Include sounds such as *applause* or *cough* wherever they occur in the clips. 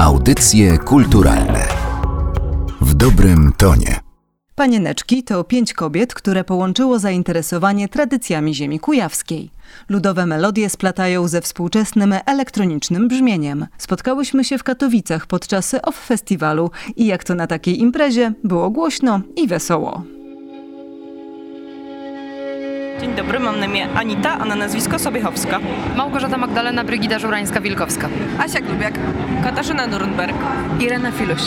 Audycje kulturalne w dobrym tonie. Panieneczki to pięć kobiet, które połączyło zainteresowanie tradycjami ziemi kujawskiej. Ludowe melodie splatają ze współczesnym elektronicznym brzmieniem. Spotkałyśmy się w Katowicach podczas OFF Festiwalu i jak to na takiej imprezie, było głośno i wesoło. Dzień dobry, mam na imię Anita, a na nazwisko Sobiechowska. Małgorzata Magdalena Brygida Żurańska-Wilkowska. Asia Glubiak. Katarzyna Nuremberg. Irena Filuś.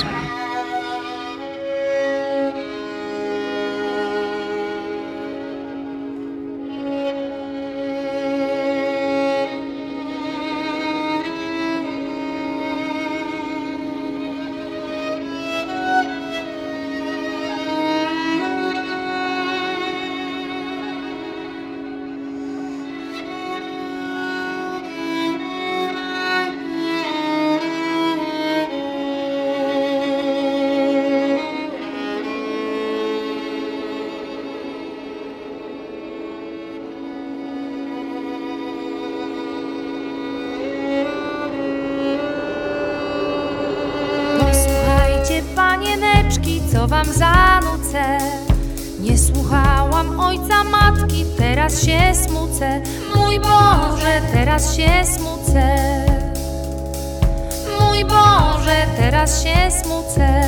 Co wam zanucę. Nie słuchałam ojca, matki, teraz się smucę. Mój Boże, teraz się smucę. Mój Boże, teraz się smucę.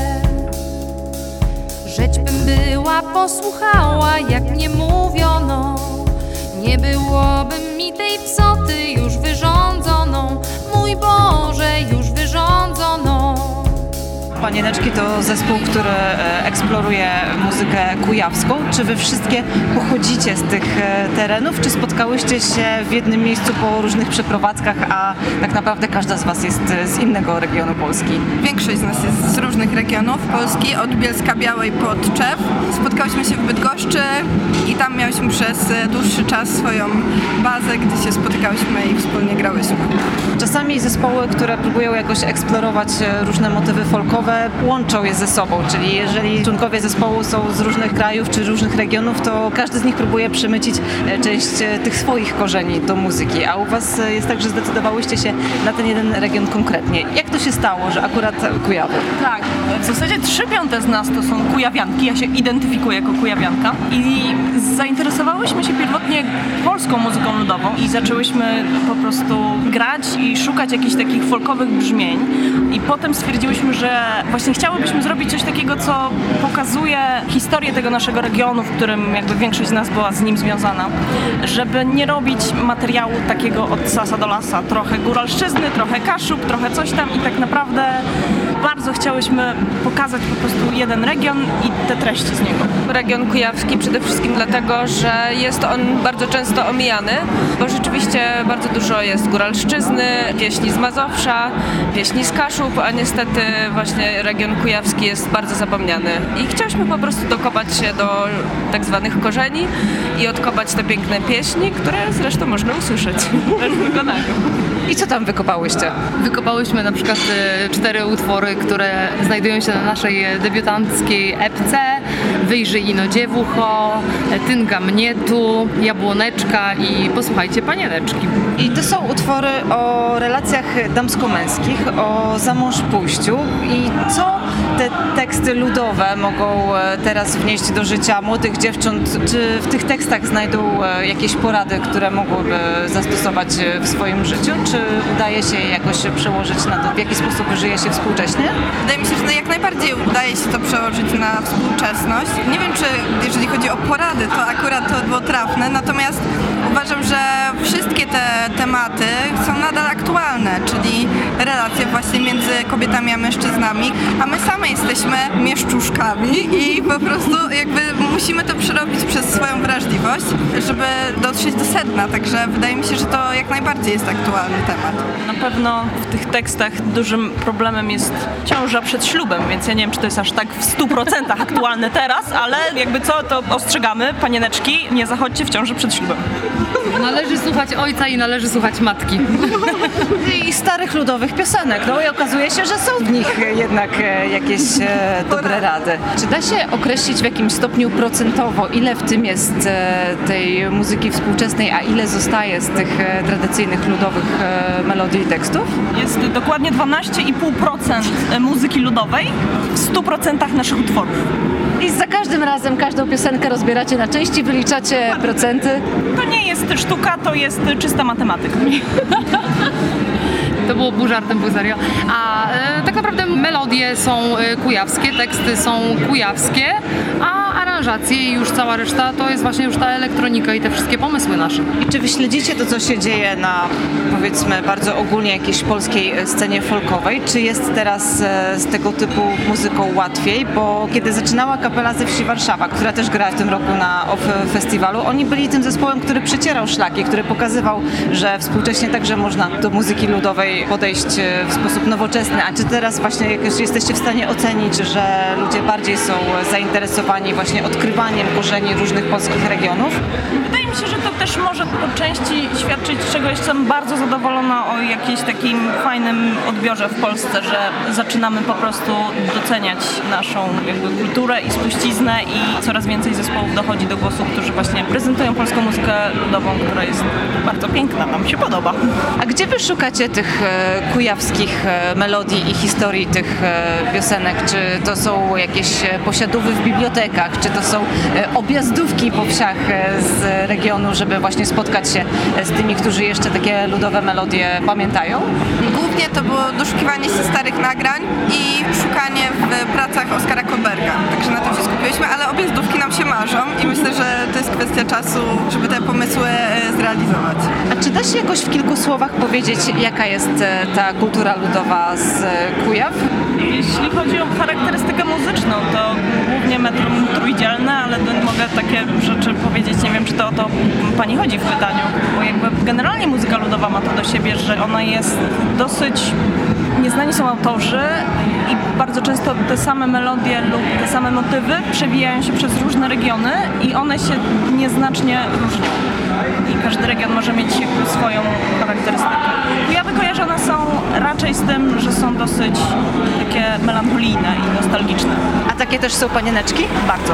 Rzeć bym była, posłuchała, jak mnie mówiono. Nie byłoby mi tej psoty już wyrządzoną. Mój Boże, już. Panieneczki to zespół, który e, eksploruje muzykę kujawską. Czy wy wszystkie pochodzicie z tych e, terenów, czy spotkałyście się w jednym miejscu po różnych przeprowadzkach, a tak naprawdę każda z was jest e, z innego regionu Polski? Większość z nas jest z różnych regionów Polski, od Bielska Białej po Tczew. Spotkałyśmy się w Bydgoszczy i tam miałyśmy przez e, dłuższy czas swoją bazę, gdzie się spotykałyśmy i wspólnie grałyśmy. Czasami zespoły, które próbują jakoś eksplorować e, różne motywy folkowe, łączą je ze sobą, czyli jeżeli członkowie zespołu są z różnych krajów czy różnych regionów, to każdy z nich próbuje przemycić e, część tych swoich korzeni do muzyki, a u Was jest tak, że zdecydowałyście się na ten jeden region konkretnie. Jak to się stało, że akurat Kujawy? Tak, w zasadzie trzy piąte z nas to są kujawianki, ja się identyfikuję jako kujawianka i zainteresowałyśmy się pierwotnie polską muzyką ludową i zaczęłyśmy po prostu grać i szukać jakichś takich folkowych brzmień. I potem stwierdziłyśmy, że właśnie chciałybyśmy zrobić coś takiego, co pokazuje historię tego naszego regionu, w którym jakby większość z nas była z nim związana, żeby nie robić materiału takiego od sasa do lasa, trochę góralszczyzny, trochę kaszub, trochę coś tam. I tak naprawdę bardzo chciałyśmy pokazać po prostu jeden region i te treści z niego. region kujawski przede wszystkim dlatego, że jest on bardzo często omijany, bo rzeczywiście bardzo dużo jest góralszczyzny, pieśni z Mazowsza, pieśni z Kaszub, a niestety właśnie region kujawski jest bardzo zapomniany. I chciałyśmy po prostu dokopać się do tak zwanych korzeni i odkopać te piękne pieśni, które zresztą można usłyszeć w wykonaniu. I co tam wykopałyście? Wykopałyśmy na przykład e, cztery utwory, które znajdują się na naszej e, debiutanckiej epce. Wyjrzyj ino dziewucho, Tynga mnie tu, Jabłoneczka i Posłuchajcie panieneczki. I to są utwory o relacjach damsko-męskich, o zamąż pójściu i co te teksty ludowe mogą e, teraz wnieść do życia młodych dziewcząt? Czy w tych tekstach znajdą e, jakieś porady, które mogłyby zastosować e, w swoim życiu? Czy udaje się jakoś przełożyć na to, w jaki sposób żyje się współcześnie? Wydaje mi się, że no jak najbardziej udaje się to przełożyć na Nie wiem, czy jeżeli chodzi o porady, to akurat to było trafne, natomiast uważam, że wszystkie te tematy są nadal aktualne, czyli relacje właśnie między kobietami a mężczyznami, a my same jesteśmy mieszczuszkami i po prostu jakby musimy to przerobić przez swoją wrażliwość, żeby dotrzeć do sedna, także wydaje mi się, że to jak najbardziej jest aktualny temat. Na pewno w tych tekstach dużym problemem jest ciąża przed ślubem, więc ja nie wiem, czy to jest aż tak w 100% aktualne teraz, ale jakby co, to ostrzegamy, panieneczki, nie zachodźcie w ciąży przed ślubem. Należy słuchać ojca i należy słuchać matki. *laughs* I starych ludowych piosenek. No i okazuje się, że są w nich jednak e, jakieś e, dobre rady. Czy da się określić w jakimś stopniu procentowo, ile w tym jest e, tej muzyki współczesnej, a ile zostaje z tych tradycyjnych ludowych melodii i tekstów? Jest dokładnie 12,5% muzyki ludowej w 100% naszych utworów. I za każdym razem każdą piosenkę rozbieracie na części, wyliczacie procenty. To nie jest sztuka, to jest czysta matematyka. *laughs* To było pół żartem, serio. A e, tak naprawdę melodie są e, kujawskie, teksty są kujawskie, a aranżacje i już cała reszta to jest właśnie już ta elektronika i te wszystkie pomysły nasze. I czy wy śledzicie to, co się dzieje na powiedzmy bardzo ogólnie jakiejś polskiej e, scenie folkowej? Czy jest teraz e, z tego typu muzyką łatwiej? Bo kiedy zaczynała kapela ze wsi Warszawa, która też grała w tym roku na OFF Festiwalu, oni byli tym zespołem, który przecierał szlaki, który pokazywał, że współcześnie także można do muzyki ludowej podejść e, w sposób nowoczesny. A czy teraz właśnie jakoś jesteście w stanie ocenić, że ludzie bardziej są zainteresowani właśnie odkrywaniem korzeni różnych polskich regionów? Wydaje mi się, że to też może po części świadczyć, z czego jestem bardzo zadowolona o jakimś takim fajnym odbiorze w Polsce, że zaczynamy po prostu doceniać naszą jakby kulturę i spuściznę i coraz więcej zespołów dochodzi do głosu, którzy właśnie prezentują polską muzykę ludową, która jest bardzo piękna, nam się podoba. A gdzie wy szukacie tych e, kujawskich e, melodii i historii tych e, piosenek? Czy to są jakieś posiadówy w bibliotekach, czy to są objazdówki po wsiach z regionu, żeby właśnie spotkać się z tymi, którzy jeszcze takie ludowe melodie pamiętają? Głównie to było doszukiwanie się starych nagrań i szukanie w pracach Oskara Kolberga. Także na tym się skupiłyśmy, ale objazdówki nam się marzą i myślę, że to jest kwestia czasu, żeby te pomysły e, zrealizować. A czy da się jakoś w kilku słowach powiedzieć, jaka jest e, ta kultura ludowa z e, Kujaw? Jeśli chodzi o charakterystykę muzyczną, to głównie metrum trójdzielne, ale mogę takie rzeczy powiedzieć, nie wiem czy to o to pani chodzi w pytaniu, bo jakby generalnie muzyka ludowa ma to do siebie, że ona jest dosyć, nieznani są autorzy i bardzo często te same melodie lub te same motywy przewijają się przez różne regiony i one się nieznacznie różnią. I każdy region może mieć swoją charakterystykę. Kujawy kojarzone są raczej z tym, że są dosyć takie melancholijne i nostalgiczne. A takie też są panieneczki? Bardzo.